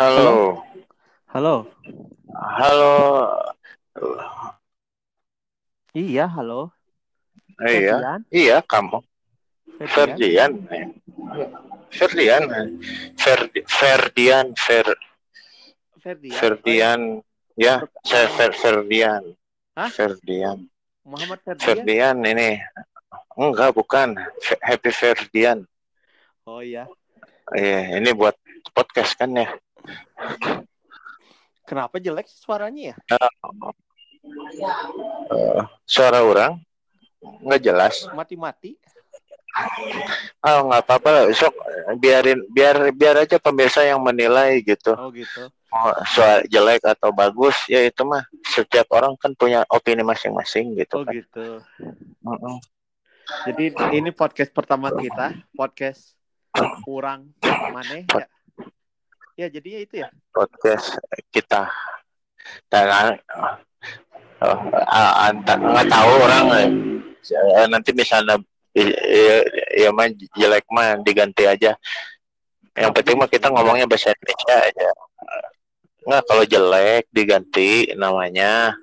Halo. Halo. Halo. Iya, halo. Iya. Ferdian? Iya, kamu. Ferdian? Ferdian. Ferdian. Ferdi- Ferdian. Fer Ferdian. Ferdian. Ya, saya Fer Ferdian. Hah? Ferdian. Muhammad Ferdian. Ferdian ini. Enggak, bukan. Happy Ferdian. Oh iya. Iya, ini buat podcast kan ya. Kenapa jelek suaranya ya? Eh, suara orang nggak jelas. Mati-mati. Ah, nggak apa-apa lah. Sok biarin biar biar aja pemirsa yang menilai gitu. Oh gitu. mau suara jelek atau bagus ya itu mah setiap orang kan punya opini masing-masing gitu Oh kan. gitu. Mm-mm. Jadi ini podcast pertama kita, podcast kurang mana ya? Ya jadinya itu ya. Podcast kita dan uh, uh, nggak tahu orang eh, nanti misalnya ya, ya mah jelek mah diganti aja. Yang penting mah kita ngomongnya bahasa Indonesia aja. Nggak kalau jelek diganti namanya.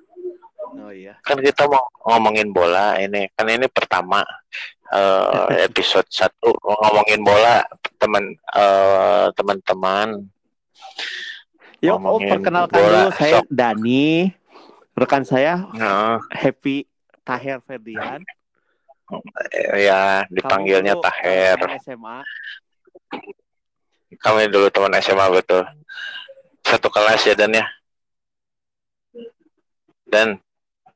Oh iya. kan kita mau ngomongin bola ini kan ini pertama eh, episode satu ngomongin bola teman eh, teman-teman Yuk, oh, perkenalkan bola, dulu saya sok. Dani. Rekan saya nah, Happy Taher Ferdian. eh, ya dipanggilnya Kamu dulu, Taher SMA. kami dulu teman SMA betul satu kelas ya dan ya dan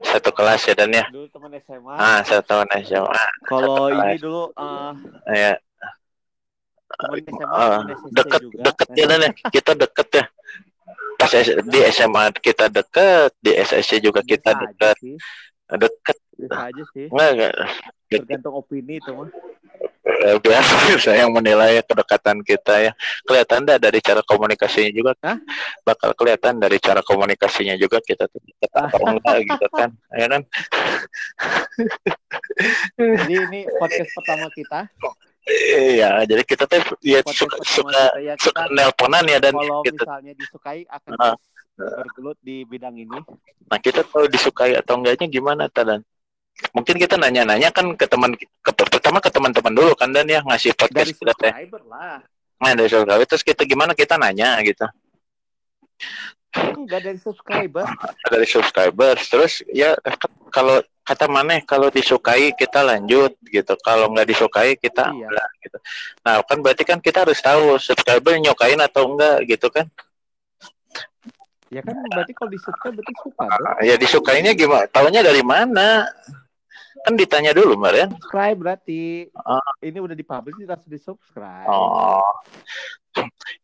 satu kelas ya dan ya Dulu teman SMA. ah satu teman SMA Kalau ini dulu eh ya teman SMA, Ah, deket juga. deket ya dan ya kita deket ya pas di SMA kita deket di SSC juga kita deket sih. deket Biasa aja sih. enggak Tergantung opini itu mah. Eh, biasa saya yang menilai kedekatan kita ya kelihatan dah dari cara komunikasinya juga Hah? bakal kelihatan dari cara komunikasinya juga kita tuh dekat atau enggak gitu kan ya kan Jadi ini podcast pertama kita. Iya jadi kita tuh ya suka suka kita ya kita suka nelponan ya dan kalau gitu misalnya disukai akan Ah. terus bergelut di bidang ini. nah kita tahu disukai atau enggaknya gimana tadan mungkin kita nanya-nanya kan ke teman ke, pertama ke teman-teman dulu kan dan ya ngasih podcast Dari kita teh subscriber lah. nah dari subscriber terus kita gimana kita nanya gitu Enggak dari subscriber. dari subscribers terus ya kalau kata mana kalau disukai kita lanjut gitu kalau nggak disukai kita Iya. enggak gitu nah kan berarti kan kita harus tahu subscriber nyukain atau enggak gitu kan Ya kan berarti kalau di subscribe berarti suka dong. Ah, ya disukainya gimana tahunya dari mana kan ditanya dulu Maren Subscribe berarti. Ah. Ini udah dipublish harus di subscribe. oh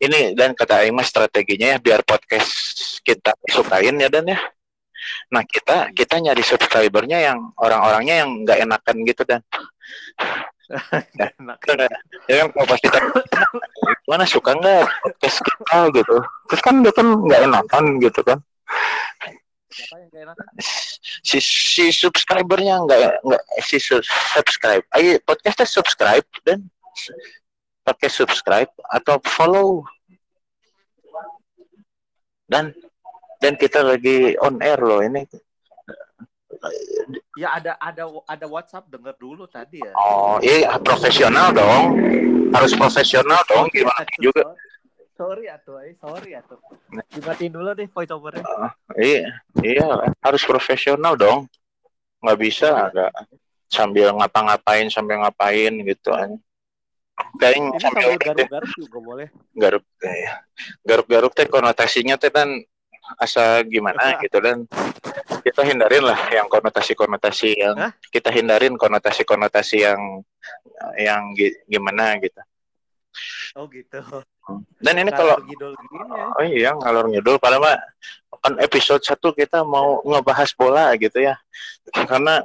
ini dan kata Aing mah strateginya ya biar podcast kita disukain ya dan ya nah kita kita nyari subscribernya yang orang-orangnya yang nggak enakan gitu dan. Enak. ya? Kan kalau pas kita gimana suka nggak podcast kita? gitu. Terus kan dia kan nggak enakan gitu kan. Si si subscribernya nggak nggak si su- subscribe. Ayo podcastnya subscribe dan. Pakai subscribe atau follow. Dan dan kita lagi on air loh ini Ya ada ada ada WhatsApp denger dulu tadi ya. oh iya profesional dong harus profesional dong Sorry, gimana atuh, juga Sorry atuh, eh. sorry atuh. Dimatiin dulu deh voice overnya. iya iya harus profesional dong nggak bisa nggak sambil ngapa-ngapain sambil ngapain gitu kan kayak Ini sambil garuk-garuk juga boleh. garuk eh, garuk-garuk teh konotasinya teh kan asa gimana gitu dan kita hindarin lah yang konotasi-konotasi yang Hah? kita hindarin konotasi-konotasi yang yang gi- gimana gitu Oh gitu. dan ini kalau ya. oh iya ngalor ngidul padahal mah kan episode satu kita mau ngebahas bola gitu ya karena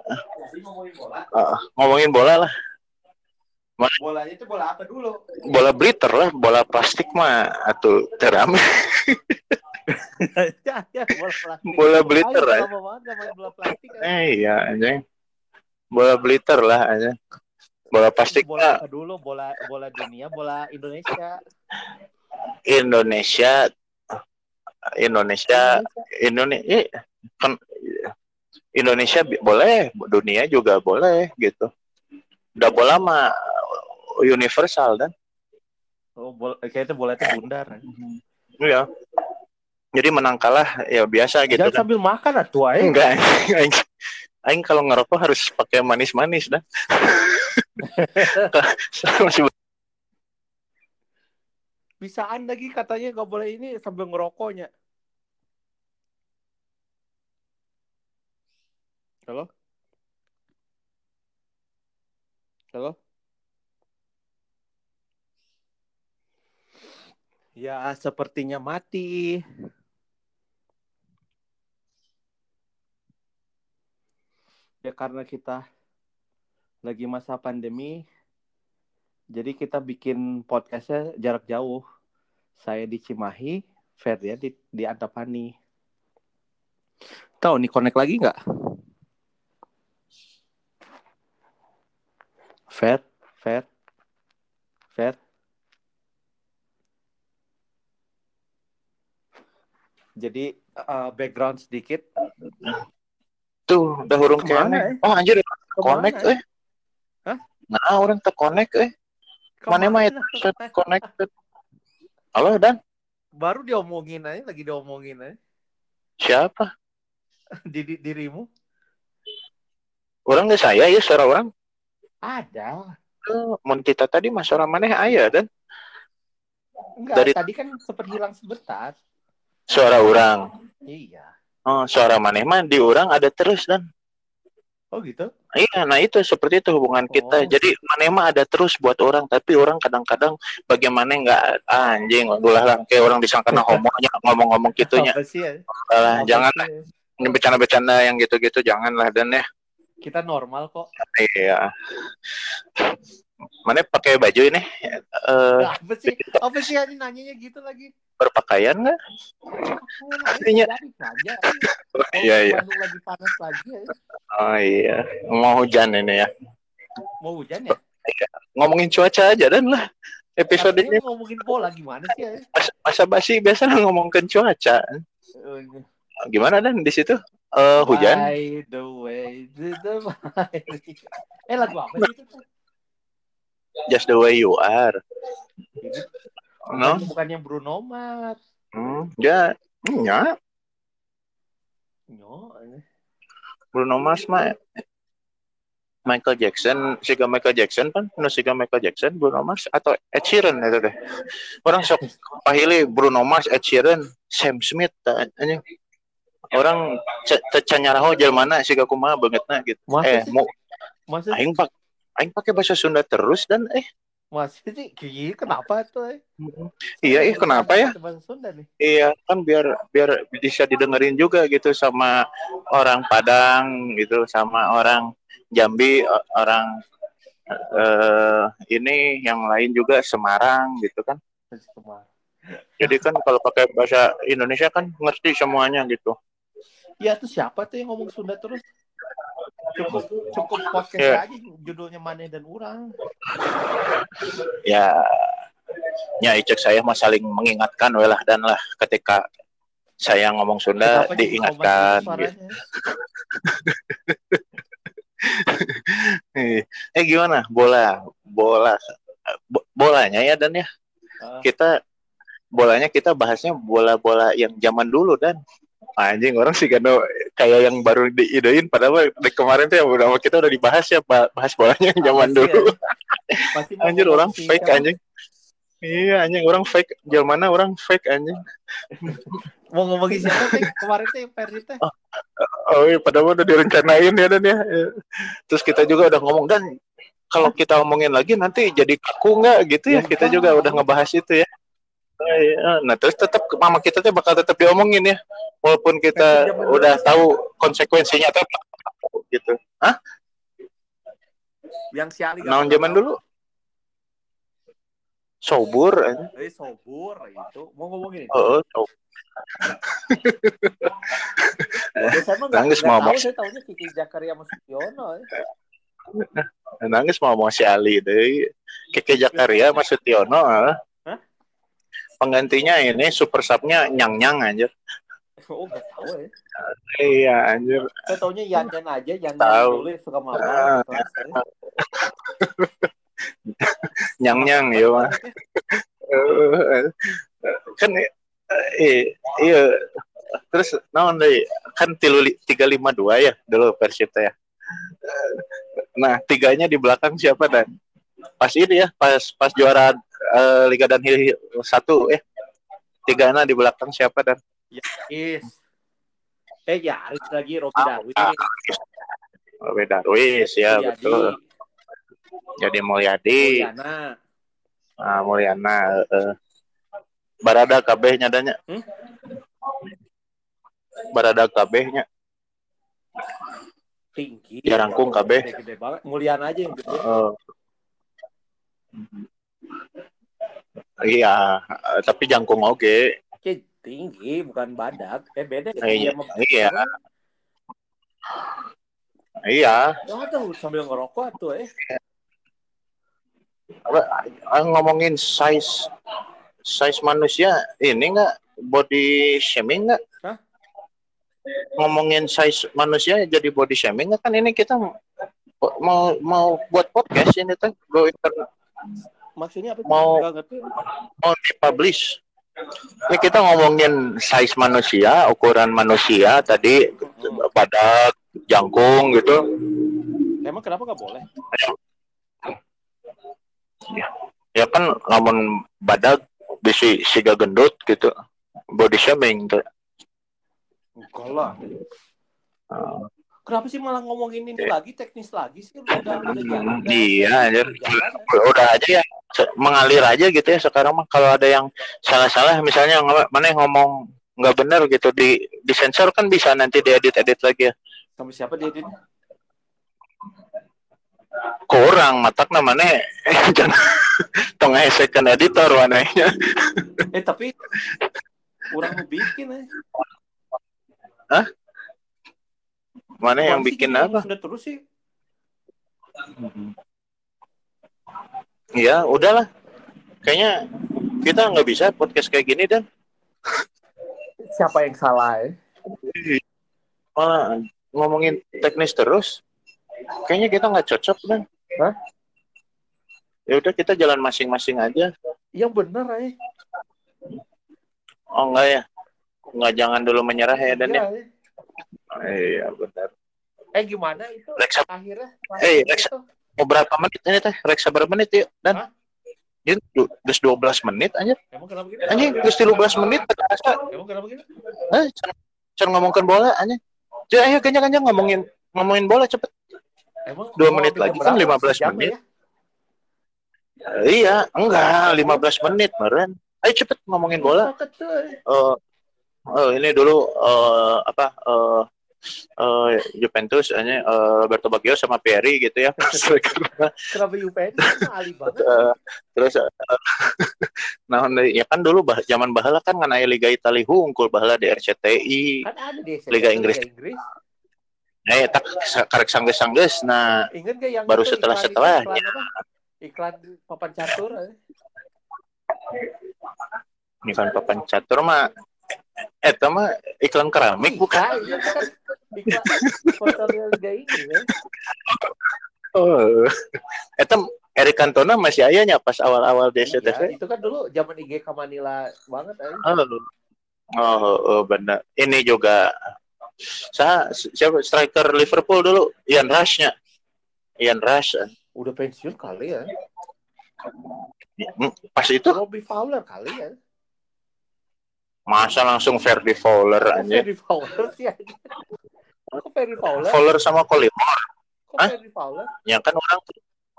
Jadi ngomongin bola. uh, ngomongin bola lah Bolanya itu bola apa dulu? bola bliter lah bola plastik mah atau terame ya, ya, bola plastik. bola bola plastik. kan? eh iya anjing bola bliter lah aja bola plastik bola apa dulu? Bola bola dunia, bola Indonesia. Indonesia Indonesia Indonesia kan Indonesia boleh, dunia juga boleh gitu. Udah bola mah universal dan Oh, bol kayaknya boleh itu bundar. Iya. Jadi menang kalah ya biasa gitu Jangan kan. sambil makan atuh aing. Enggak. Aing, aing kalau ngerokok harus pakai manis-manis dah. Masih Bisaan lagi katanya nggak boleh ini sambil ngerokoknya. Halo? Halo? Ya, sepertinya mati. Ya karena kita lagi masa pandemi, jadi kita bikin podcastnya jarak jauh. Saya di Cimahi, ya di, di Antapani. Tahu nih connect lagi nggak? Fer, Fer, Fer. Jadi uh, background sedikit. Tuh udah hurung Ke mana, kene. eh? Oh anjir Ke mana, connect eh? eh. Hah? Nah, orang ter connect eh. Mana mah Ke mana? set connected. Halo Dan, Baru diomongin aja, lagi diomongin aja. siapa? Di, di dirimu Orang nggak saya ya suara orang. ada. Oh, mun kita tadi mas suara maneh aya dan Enggak, Dari- tadi kan sempat hilang sebentar. suara orang. Iya. Oh, suara maneh mah di orang ada terus dan. Oh gitu? Iya, nah itu seperti itu hubungan kita. Oh. Jadi maneh mah ada terus buat orang, tapi orang kadang-kadang bagaimana nggak ah, anjing, ulah lah kayak orang disangka homonya ngomong-ngomong gitunya. Apa sih ya? Jangan sih ya? bercanda-bercanda yang gitu-gitu janganlah dan ya. Kita normal kok. Iya. Mana pakai baju ini? Eh, Nah, apa sih? Apa sih ini nanyanya gitu lagi? Berpakaian nggak? Iya. nanya aja. Iya, iya. Lagi panas lagi ya. Oh iya, mau hujan ini ya. Mau hujan ya? Ngomongin cuaca aja dan lah. Episode Katanya ini ngomongin bola gimana sih ya? masa, basi biasa ngomongin cuaca. Eh, Gimana dan di situ? Eh hujan? By the way, to the mighty- Eh lagu apa sih itu? Just the way you are. No? bukan, bukan yang Bruno Mars. Hmm, ya, ya. Ini. Bruno Mars mah Michael Jackson, siga Michael Jackson kan, no siga Michael Jackson, Bruno Mars atau Ed Sheeran itu deh. Orang sok pahili Bruno Mars, Ed Sheeran, Sam Smith, ta- anjing. Orang tecan nyaraho mana siga kumaha bangetna gitu. Masa eh, mau Masa aing pak aing pakai bahasa Sunda terus dan eh Masa sih? Gini, kenapa tuh? eh? Iya, eh, kenapa ya? Bahasa Sunda nih. Iya kan biar biar bisa didengerin juga gitu sama orang Padang gitu sama orang Jambi orang eh ini yang lain juga Semarang gitu kan. Jadi kan kalau pakai bahasa Indonesia kan ngerti semuanya gitu. Ya tuh siapa tuh yang ngomong Sunda terus? Cukup cukup podcast Ya. aja judulnya Maneh dan Urang. Ya ya icek saya mah saling mengingatkan welah dan lah ketika saya ngomong Sunda Kenapa diingatkan gitu. Eh, eh gimana? Bola, bola, Bo- bolanya ya dan ya Ah, kita bolanya kita bahasnya bola-bola yang zaman dulu dan anjing orang sih kan kayak yang baru diidein padahal dari kemarin tuh yang udah kita udah dibahas ya bah- bahas bolanya yang zaman apa sih, dulu. ya? Pasti Anjir orang fake anjing. Iya anjing orang fake. Jalan mana orang fake anjing. Mau ngomongin siapa sih? Kemarin tuh yang Ferdi teh. Oh iya padahal udah direncanain ya dan ya. Terus kita juga udah ngomong dan kalau kita omongin lagi nanti jadi kaku nggak gitu ya Ya, kita juga udah ngebahas itu ya. Oh, iya. Nah terus tetap mama kita tuh bakal tetap diomongin ya walaupun kita udah tahu konsekuensinya tuh gitu. Hah? Yang si Ali Naon zaman dulu? Sobur. anjing. Eh sobur itu. Mau ngomongin. Oh, oh. Nangis mau mas. saya tahunya Kiki Zakaria sama Sugiono. eh. nangis mau mau si Ali deh. Keke Jakaria Mas Sutiono. Penggantinya ini super subnya nyang nyang aja Oh, nggak tahu ya. iya anjir. Saya taunya Yan Yan aja, Yan Tahu. dulu suka ya. nyang nyang ya mah Eh, kan eh, iya. Terus naon deui kan tilu tiga lima dua ya dulu teh ya. Nah tiganya di belakang siapa dan? Pas ini ya pas pas juara eh, Liga dan satu eh tiganya di belakang siapa dan Is. Eh, ya, harus lagi Robi Ah, Darwis. Robe Darwis ya Mulyadi, betul jadi Mulyadi Mulyana. ah, Mulyana eh. Barada kabehnya adanya Hmm? Barada kabehnya tinggi. Ya, rangkung kabeh. Gede, gede banget. Mulyana aja yang gede. Eh. Iya, tapi jangkung oke. Oke, tinggi, bukan badak. Eh, beda ya. Iya, iya. Iya, Ya, tuh, sambil ngerokok tuh, eh. Apa, eh, ngomongin size size manusia ini enggak body shaming enggak? Hah? Ngomongin size manusia jadi body shaming nggak? kan ini kita mau mau buat podcast ini tuh go internet Maksudnya apa? Mau- ngerti. mau dipublish. Ini kita ngomongin size manusia, ukuran manusia tadi Hmm. badak, jangkung gitu. Emang kenapa nggak boleh? Ya kan ngomong badak bisi siga gendut gitu. Body shaming tuh. Enggak lah. Uh, Kenapa sih malah ngomongin ini lagi, teknis lagi sih? Udah, udah jalan. udah- Iya, udah udah aja ya mengalir aja gitu ya sekarang mah. Kalau ada yang salah-salah misalnya ng- mana yang ngomong nggak benar gitu di disensor kan bisa nanti diedit edit lagi ya. Sama siapa dia, Din? kurang matak namanya. Jangan tong second editor wananya Eh, tapi kurang bikin, eh. mana yang bikin apa? Sudah terus sih. Ya udahlah kayaknya kita nggak bisa podcast kayak gini dan Siapa yang salah, eh? malah ngomongin teknis terus kayaknya kita nggak cocok dan Hah? ya udah kita jalan masing-masing aja Yang benar, eh. oh enggak ya nggak jangan dulu menyerah ya dan ya Iya, eh. iya benar Eh, gimana itu? Reksa Akhirnya, Eh, akhirnya Reksa. itu. Mau berapa menit ini teh reksa berapa menit yuk dan Hah? Ini du- Terus 12 menit aja. Emang kenapa gitu? Anjing, terus 13 menit terasa. Emang kenapa gitu? Eh, can ngomongin bola anjing. Jadi ayo kenyang-kenyang ngomongin ngomongin bola cepet. Emang Dua menit lagi kan berapa? 15 Sejam menit. ya? Eh, iya, enggak 15 menit meren. Ayo cepet ngomongin bola. Eh eh, ini dulu eh apa eh eh, Juventus hanya eh, Roberto Baggio sama Pieri gitu ya. Kenapa Juventus kan ahli banget? Eh, terus eh, nah ya kan dulu bah, zaman bahala kan ngan aya Liga Italia hungkul bahala di RCTI. Kan ada di Liga Inggris. Inggris. Eh tak karek sanggeus-sanggeus nah Ingat gak yang Baru itu setelah- iklan- setelah, iklan, apa? iklan papan catur eh. ini kan papan catur mah eh mah iklan keramik bukan Bukan, itu kan iklan sponsornya Liga Inggris eh. oh Eric Cantona masih ayahnya pas awal-awal di Iya, itu kan dulu zaman IG Manila banget eh. oh, oh, oh benar ini juga saya siapa striker Liverpool dulu Ian Rush-nya Ian Rush eh. Udah pensiun kali ya. Hmm, pas itu Robbie Fowler kali ya. masa langsung Ferdy Fowler aja Ferry Fowler sih aja. Kok Ferry Fowler? Fowler sama Colimore Kok Hah? Ferry Fowler? ya kan orang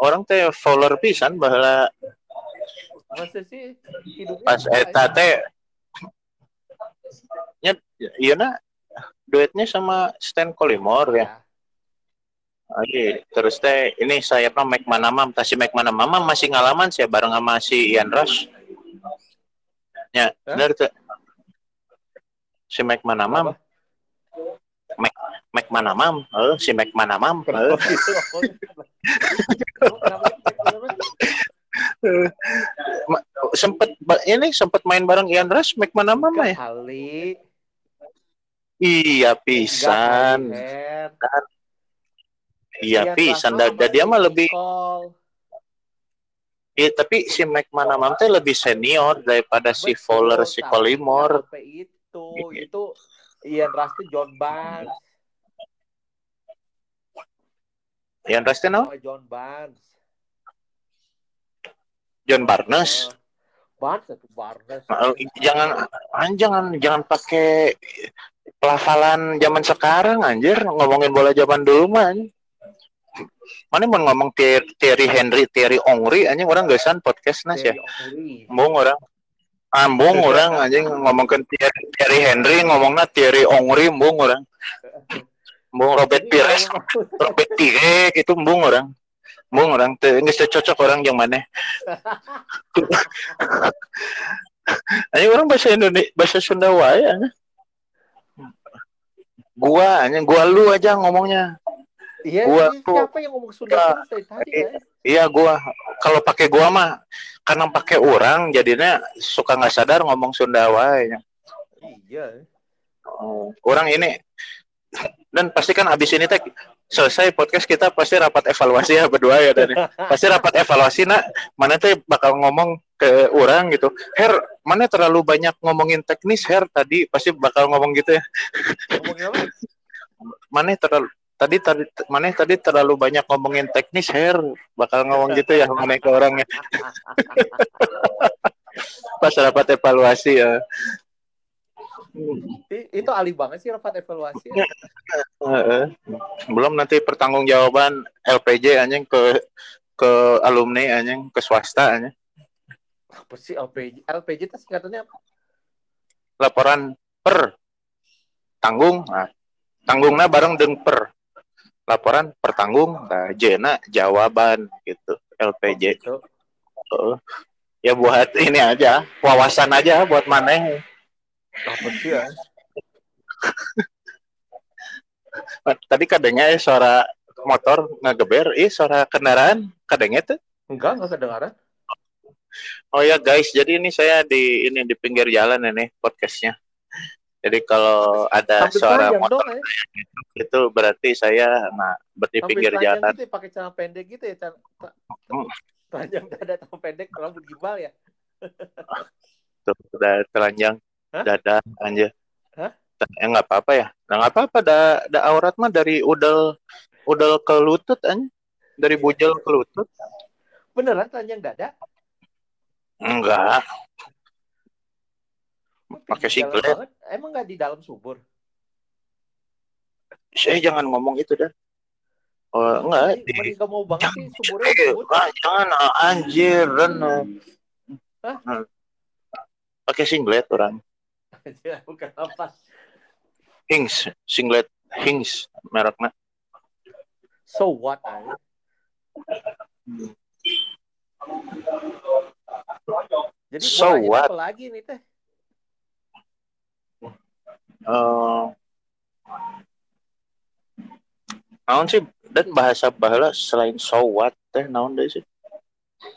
orang teh Fowler pisan bahwa Masa sih hidupnya pas eta teh nya iya na duetnya sama Stan Colimore ya. Ya. Oke, terus teh ini saya pernah Mike Manamam, tasi Mike Manamam masih ngalaman saya bareng sama si Ian Rush. Ya, benar tuh. Si Mike Manamam, Apa? Mike Manamam, eh, si Mike Manamam, eh. Kenapa gitu? Emang kenapa gitu? Kenapa? Ma- sempet ini sempet main bareng Ian Rush Mac mana mama ya kali iya pisan iya Ian pisan dan dia mah lebih. Iya, tapi si Mac Manamam teh lebih senior daripada si Fowler, si sampai itu itu Ian Rush tuh John Barnes Yang rest no? sama John Barnes John Barnes. Eh, Barnes itu Barnes Eh, Jangan an- jangan jangan pakai pelafalan zaman sekarang anjir ngomongin bola zaman dulu mah. anjing. Mana mau ngomong Thierry Henry, Thierry Ongri anjing orang gesan podcast nas ya. Terry. Mbung orang. Ambung orang anjing ngomongin Thierry, Thierry Henry ngomongnya Thierry Ongri mbung orang. Mbung Robert Pires, Robert Pires gitu mbung orang. Mbung orang geus teu cocok orang yang mana. Anjing orang bahasa Indonesia, bahasa Sunda wae anjing. Gua anjing gua lu aja ngomongnya. Iya, Gua ini tuh- siapa yang ngomong Sunda Gua- terus dari tadi ya? Iya gua kalau pakai gua mah karena pakai orang jadinya suka nggak sadar ngomong Sunda wae. Iya. Oh, orang ini dan pasti kan abis ini teh selesai podcast kita pasti rapat evaluasi ya berdua ya dan pasti rapat evaluasi nak mana teh bakal ngomong ke orang gitu Her mana terlalu banyak ngomongin teknis Her tadi pasti bakal ngomong gitu ya Ngomongin apa? mana terlalu tadi tadi mana tadi terlalu banyak ngomongin teknis Her bakal ngomong gitu ya mana ke orangnya pas rapat evaluasi ya itu alih banget sih rapat evaluasi. ya. Belum nanti pertanggungjawaban LPJ anjing ke ke alumni anjing ke swasta anjing Apa sih LPJ? LPJ itu singkatannya apa? laporan per tanggung nah, tanggungnya bareng deng per laporan per tanggung nah jena jawaban gitu LPJ Gitu. Heeh. ya buat ini aja wawasan aja buat maneh Apa sih ya? tadi kadangnya eh, suara motor ngegeber ih suara kendaraan kadangnya tuh Enggak, enggak kedengaran. Oh ya guys, jadi ini saya di ini di pinggir jalan ini podcastnya. Jadi kalau ada Sambil suara motor dong ya. itu berarti saya nah Sambil pinggir jalan. gitu ya, pakai celana pendek gitu ya. Celana, telanjang dada celana pendek, rambut gimbal ya. Tuh udah telanjang Hah? dada aja. Hah? Ya nggak apa-apa ya. Nah nggak apa-apa da, da aurat mah dari udel udel ke lutut aja. Dari bujel ke lutut. Beneran telanjang dada? Enggak. Pakai singlet. banget? Emang nggak di dalam subur? Saya jangan ngomong itu dah. Oh, enggak. Di, mau banget sih suburnya Eh, ah, jangan ah, anjir Ren. Hah? Hmm. Pakai singlet orang. Bukan apa. Hings, singlet Hings mereknya. So what? ay? Jadi So what? apa lagi nih teh? Eh, naon sih dan bahasa bahala selain so what teh naon deh sih?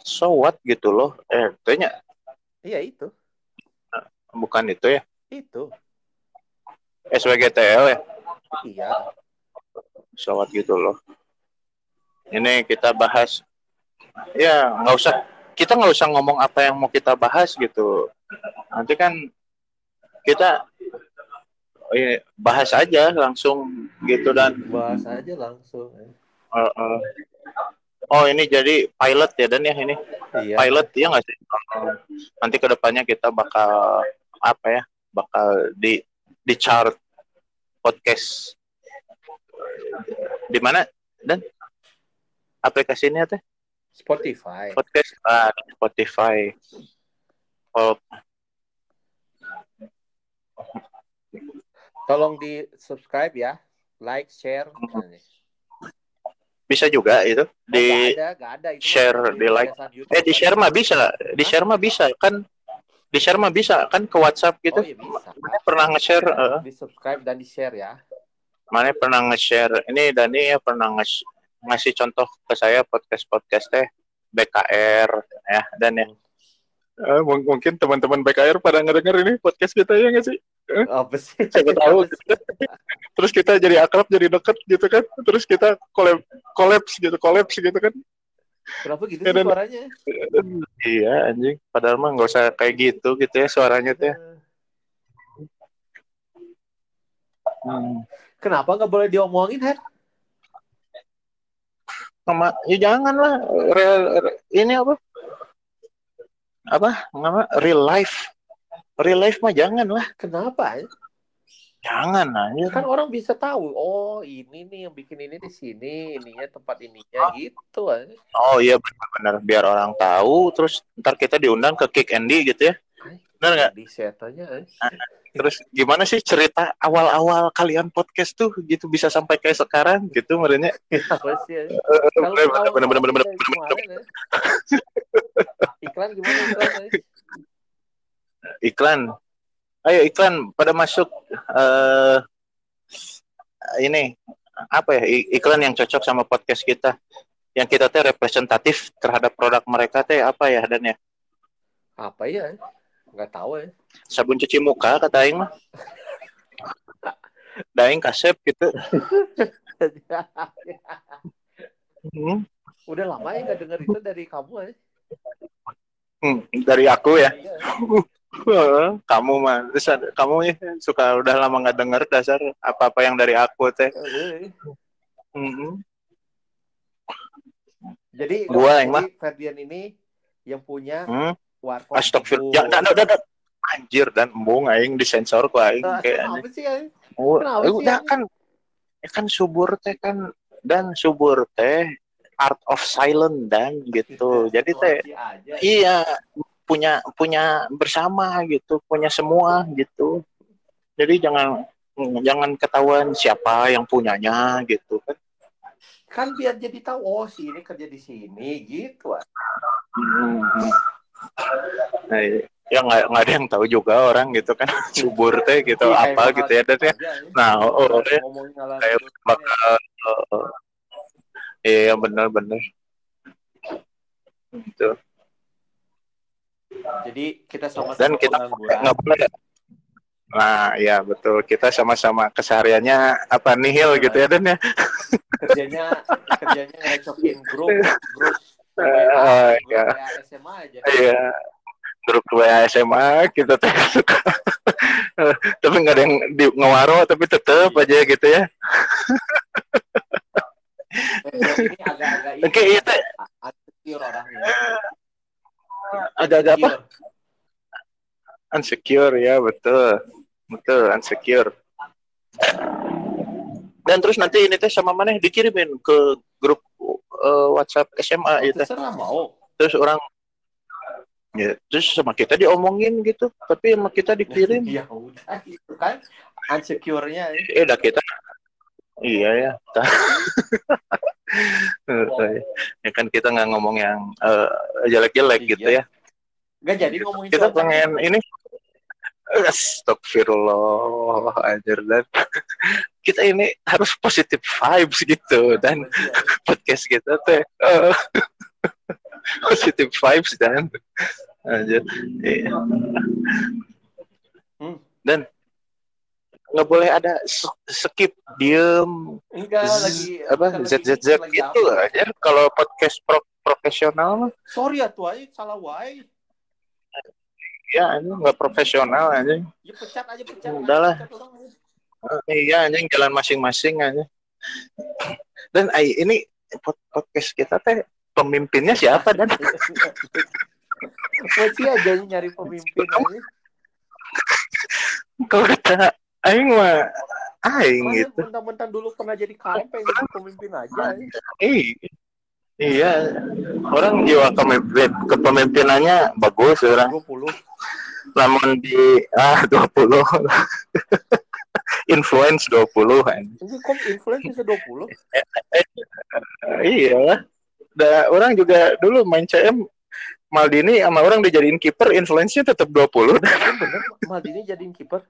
So what gitu loh. Eh, tanya Iya itu, bukan itu ya. itu. SWGTL ya. Iya. So what gitu loh. Ini kita bahas ya nggak usah kita nggak usah ngomong apa yang mau kita bahas gitu. Nanti kan kita eh, bahas aja langsung gitu dan Bahas aja langsung. eh, eh. oh ini jadi pilot ya dan ya ini Iya. pilot ya nggak sih nanti ke depannya kita bakal apa ya bakal di di chart podcast di mana dan aplikasinya teh Spotify. podcast ah, Spotify oh Tolong di subscribe ya, like, share. bisa juga itu di Nggak ada, nggak ada. Itu mah share, di like. eh di share mah bisa di share mah bisa kan di share mah bisa kan ke WhatsApp gitu Oh iya bisa. Mana pernah nge-share eh, Di subscribe dan di share ya. mana pernah nge-share ini Dani ya pernah nge ngasih contoh ke saya podcast podcast teh BKR ya dan ya uh, mungkin teman-teman BKR pada ngedenger ini podcast kita ya nggak sih? Apa sih? Siapa tahu gitu. Terus kita jadi akrab, jadi deket gitu kan. Terus kita kolab kolaps gitu, kolaps gitu kan. Kenapa gitu sih suaranya? Iya anjing. Padahal mah nggak usah kayak gitu gitu ya suaranya teh. Hmm. Kenapa nggak boleh diomongin, Her? Sama, ya jangan lah. Real, ini apa? Apa? Nama real life. Real life mah jangan lah. Kenapa? Ya? Jangan aja. Kan orang bisa tahu, oh ini nih yang bikin ini di sini, ininya tempat ininya gitu aja. Oh iya benar-benar biar orang tahu, terus ntar kita diundang ke Kick Andy gitu ya. Benar nggak? Di setanya. Eh. terus gimana sih cerita awal-awal kalian podcast tuh gitu bisa sampai kayak sekarang gitu merenya? Sih? Ya? Bener-bener Iklan gimana iklan? Iklan. Ayo iklan. Pada masuk uh, ini apa ya iklan yang cocok sama podcast kita. Yang kita teh representatif terhadap produk mereka teh apa ya dan ya? Apa ya nggak tahu ya sabun cuci muka kata Aing mah. Daing kasep gitu. Hmm. udah lama ya nggak dengar itu dari kamu ya hmm, dari aku ya. Iya kamu mah terus kamu ya suka udah lama nggak denger dasar apa apa yang dari aku teh. Mm-hmm. jadi gua yang mah. Ferdian ini yang punya hmm? warkop Astagfirullah ya, dan, dan, dan, anjir dan embung aing disensor ku aing nah, kayak kenapa sih aing? Oh, eh, udah kan ya kan subur teh kan dan subur teh art of silent dan gitu. Jadi teh iya punya punya bersama gitu punya semua gitu. Jadi jangan jangan ketahuan siapa yang punyanya gitu kan. Kan biar jadi tahu oh si ini kerja di sini gitu ah. hmm. nah, ya nggak nggak ada yang tahu juga orang gitu kan. Subur teh gitu iya, apa gitu ya dan ya. nah oh, oh ya. kayak bakal oh, iya benar-benar itu jadi kita sama-sama dan kita nggak boleh Nah, ya betul. Kita sama-sama kesehariannya apa nihil nah, gitu ya Dan ya. Kerjanya kerjanya ngecokin grup grup uh, ya. SMA aja. Iya. Grup WA SMA kita tuh suka. tapi nggak ada yang di ngewaro tapi tetep iya. aja gitu ya. agak-agak Oke, itu orangnya agak-agak apa? Unsecure ya betul. Betul unsecure dan terus nanti ini teh sama mana dikirimin ke grup uh, WhatsApp SMA oh, gitu mau. Terus orang ya terus sama kita diomongin gitu tapi sama kita dikirim. Ya udah itu kan. Unsecure-nya ya. eh udah kita. Iya ya ya kan kita nggak ngomong yang uh, jelek-jelek iya. gitu ya. Gak jadi ngomongin Kita pengen ini Astagfirullah anjir dan kita ini harus positif vibes gitu dan podcast kita teh uh, positif vibes dan anjir iya. hmm. dan nggak boleh ada skip diem. Enggak lagi apa z z z gitu aja. Kalau podcast pro profesional sorry ya tuh salah wae ya ini nggak profesional aja ya pecat aja pecat udahlah uh, iya anjing jalan masing-masing aja. Dan ay, ini podcast kita teh pemimpinnya siapa dan? Masih aja nyari pemimpin aja kalau kata aing mah aing Mana gitu. Mentang-mentang dulu pernah jadi KM pengen jadi pemimpin aja. Eh, iya. Orang jiwa kepemimpin, kepemimpinannya bagus orang. 20. Namun di ah 20. influence 20 kan. Kok influence bisa 20? iya. Da, orang juga dulu main CM Maldini sama orang dijadiin kiper influence-nya tetap 20. Iya, bener, Maldini jadiin kiper.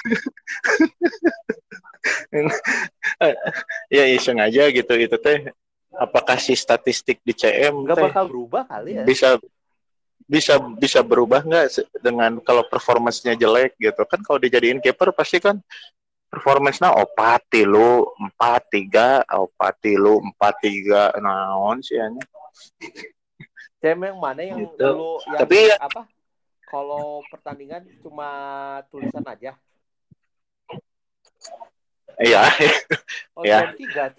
ya iseng aja gitu itu teh. Apakah si statistik di CM nggak bakal berubah kali ya. bisa bisa bisa berubah nggak dengan kalau performance-nya jelek gitu? Kan kalau dijadiin kiper pasti kan performance-nya opat tilu empat tiga opat tilu empat tiga naon sih hanya CM yang mana yang Gitu. dulu yang Tapi ya- apa? Kalau pertandingan cuma tulisan aja iya. Oh Ya.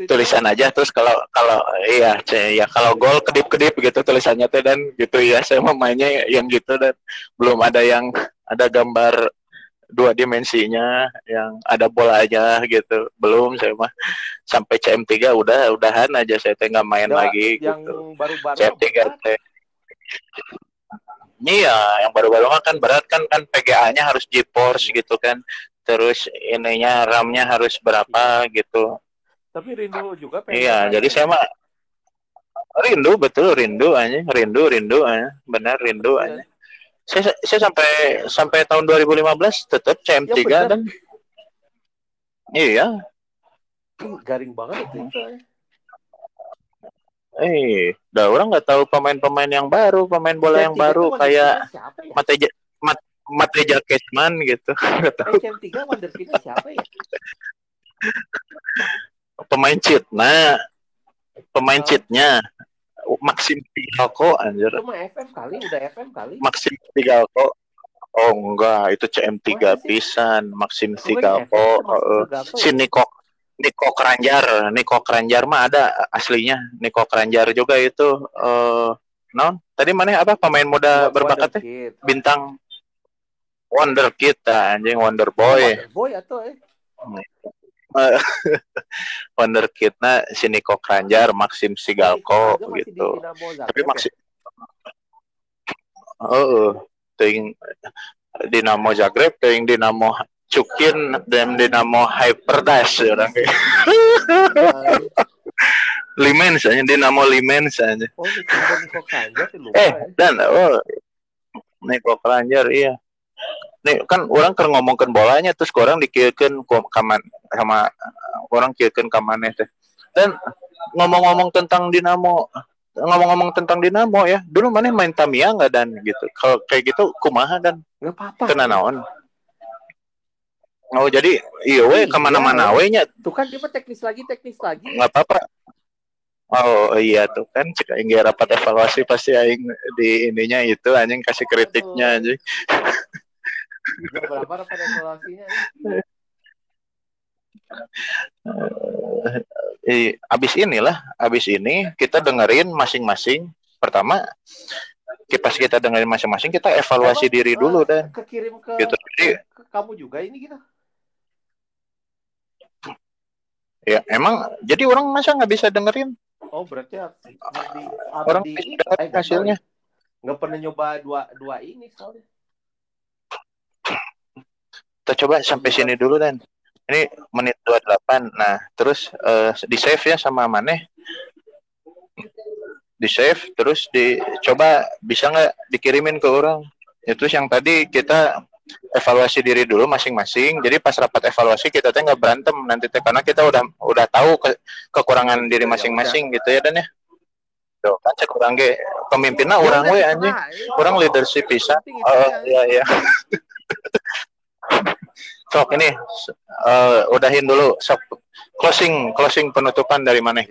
Tulisan aja terus kalau kalau iya ya kalau gol kedip kedip gitu tulisannya tuh dan gitu ya saya mau mainnya yang gitu dan. Belum ada yang ada gambar dua dimensinya yang ada bolanya gitu. Belum saya mah sampai CM3 udah udahan aja saya teh nggak main lagi yang gitu. baru-baru CM3 berat. teh Iya, yang baru-baru kan berat kan kan PGA-nya harus GeForce gitu kan. Terus ininya RAM-nya harus berapa gitu. tapi rindu juga pengen Iya, jadi saya mah rindu betul rindu aja, rindu rindu aja, benar rindu aja. Saya saya sampai sampai tahun 2015 tetap CM3 Ya, dan iya, garing banget itu ya. Eh, udah orang nggak tahu pemain-pemain yang baru, pemain bola yang CM3 baru kayak ya? Mateja Mat, Mateja Kesman gitu, nggak tahu Eh, CM3 Wonderkidnya siapa ya? pemain cheat, nah pemain Oh. cheatnya Maxim Tigalko anjir, Itu mah FM kali, udah FM kali. Maxim Tigalko. Oh enggak, itu CM3 Masa sih? pisan, Maxim Tigalko. FM termasuk heeh. Ya? Niko Keranjar, Niko Keranjar mah ada aslinya. Niko Keranjar juga itu eh non. Tadi mana apa pemain muda Buat berbakatnya? Wonderkid. Bintang Wonder Kid ah, anjing Wonder Boy. Wonder Boy atau eh? Wonder Kid nah si Niko Keranjar, Maxim Sigalko Chicago masih di gitu. Tapi ya? Maxim Oh, teuing Dinamo Zagreb, teuing Dinamo Cukin dan Dinamo Hyperdash orang kayak ya? Limens aja Dinamo Limens aja. Oh, Niko Eh, dan oh Niko Keranjar iya. Nih kan orang kan ngomongkan bolanya terus orang dikirkeun ku kaman sama orang kiekeun ka maneh teh. Dan ngomong-ngomong tentang Dinamo ngomong-ngomong tentang Dinamo ya, dulu mana main Tamiya nggak dan gitu. Kalau kayak gitu kumaha dan Nggak apa-apa. kena naon? Oh jadi iya we Iya. ke mana-mana we nya Tuh kan dia teknis lagi, teknis lagi. nggak apa-apa. Oh iya tuh kan cek aing rapat evaluasi pasti aing di ininya itu anjing kasih kritiknya anjing. Berapa rapat evaluasinya? Eh, abis inilah, abis ini kita dengerin masing-masing. Pertama, ki- pas kita dengerin masing-masing, kita evaluasi Emang, diri eh, dulu dan Kekirim ke, gitu. Jadi ke kamu juga ini gitu. Ya emang, jadi orang masa nggak bisa dengerin Oh berarti harus orang di, bisa eh, dengerin tahu hasilnya. ya. Nggak pernah nyoba dua dua ini soalnya. Kita coba sampai sini dulu dan ini menit 28. Nah, terus eh, di save ya sama Maneh. Di save terus dicoba bisa nggak dikirimin ke orang. Itu yang tadi kita evaluasi diri dulu masing-masing. Jadi pas rapat evaluasi kita teh nggak berantem nanti teh karena kita udah udah tahu ke, kekurangan diri masing-masing gitu ya dan ya. Tuh, kan cek orang ge pemimpinnya Ya orang we terserah. anjing. Orang kalau leadership bisa. Oh, ya. iya iya. Sok ini eh, udahin dulu sok closing closing penutupan dari mana?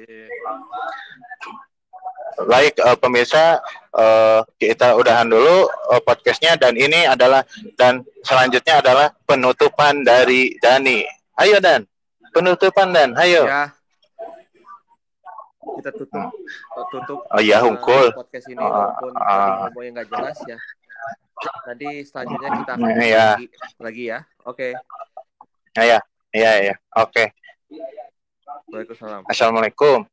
Baik eh, pemirsa eh, kita udahan dulu eh, podcastnya dan ini adalah dan selanjutnya adalah penutupan dari Dani. Ayo Dan, penutupan Dan, ayo. Ya. Kita tutup tutup Oh iya, hungkul. podcast ini Ah, walaupun ah. tadi ngomongnya nggak jelas ya. Nanti selanjutnya kita akan iya. lagi, lagi ya. Oke. Iya, iya, iya. Oke. Waalaikumsalam. Assalamualaikum.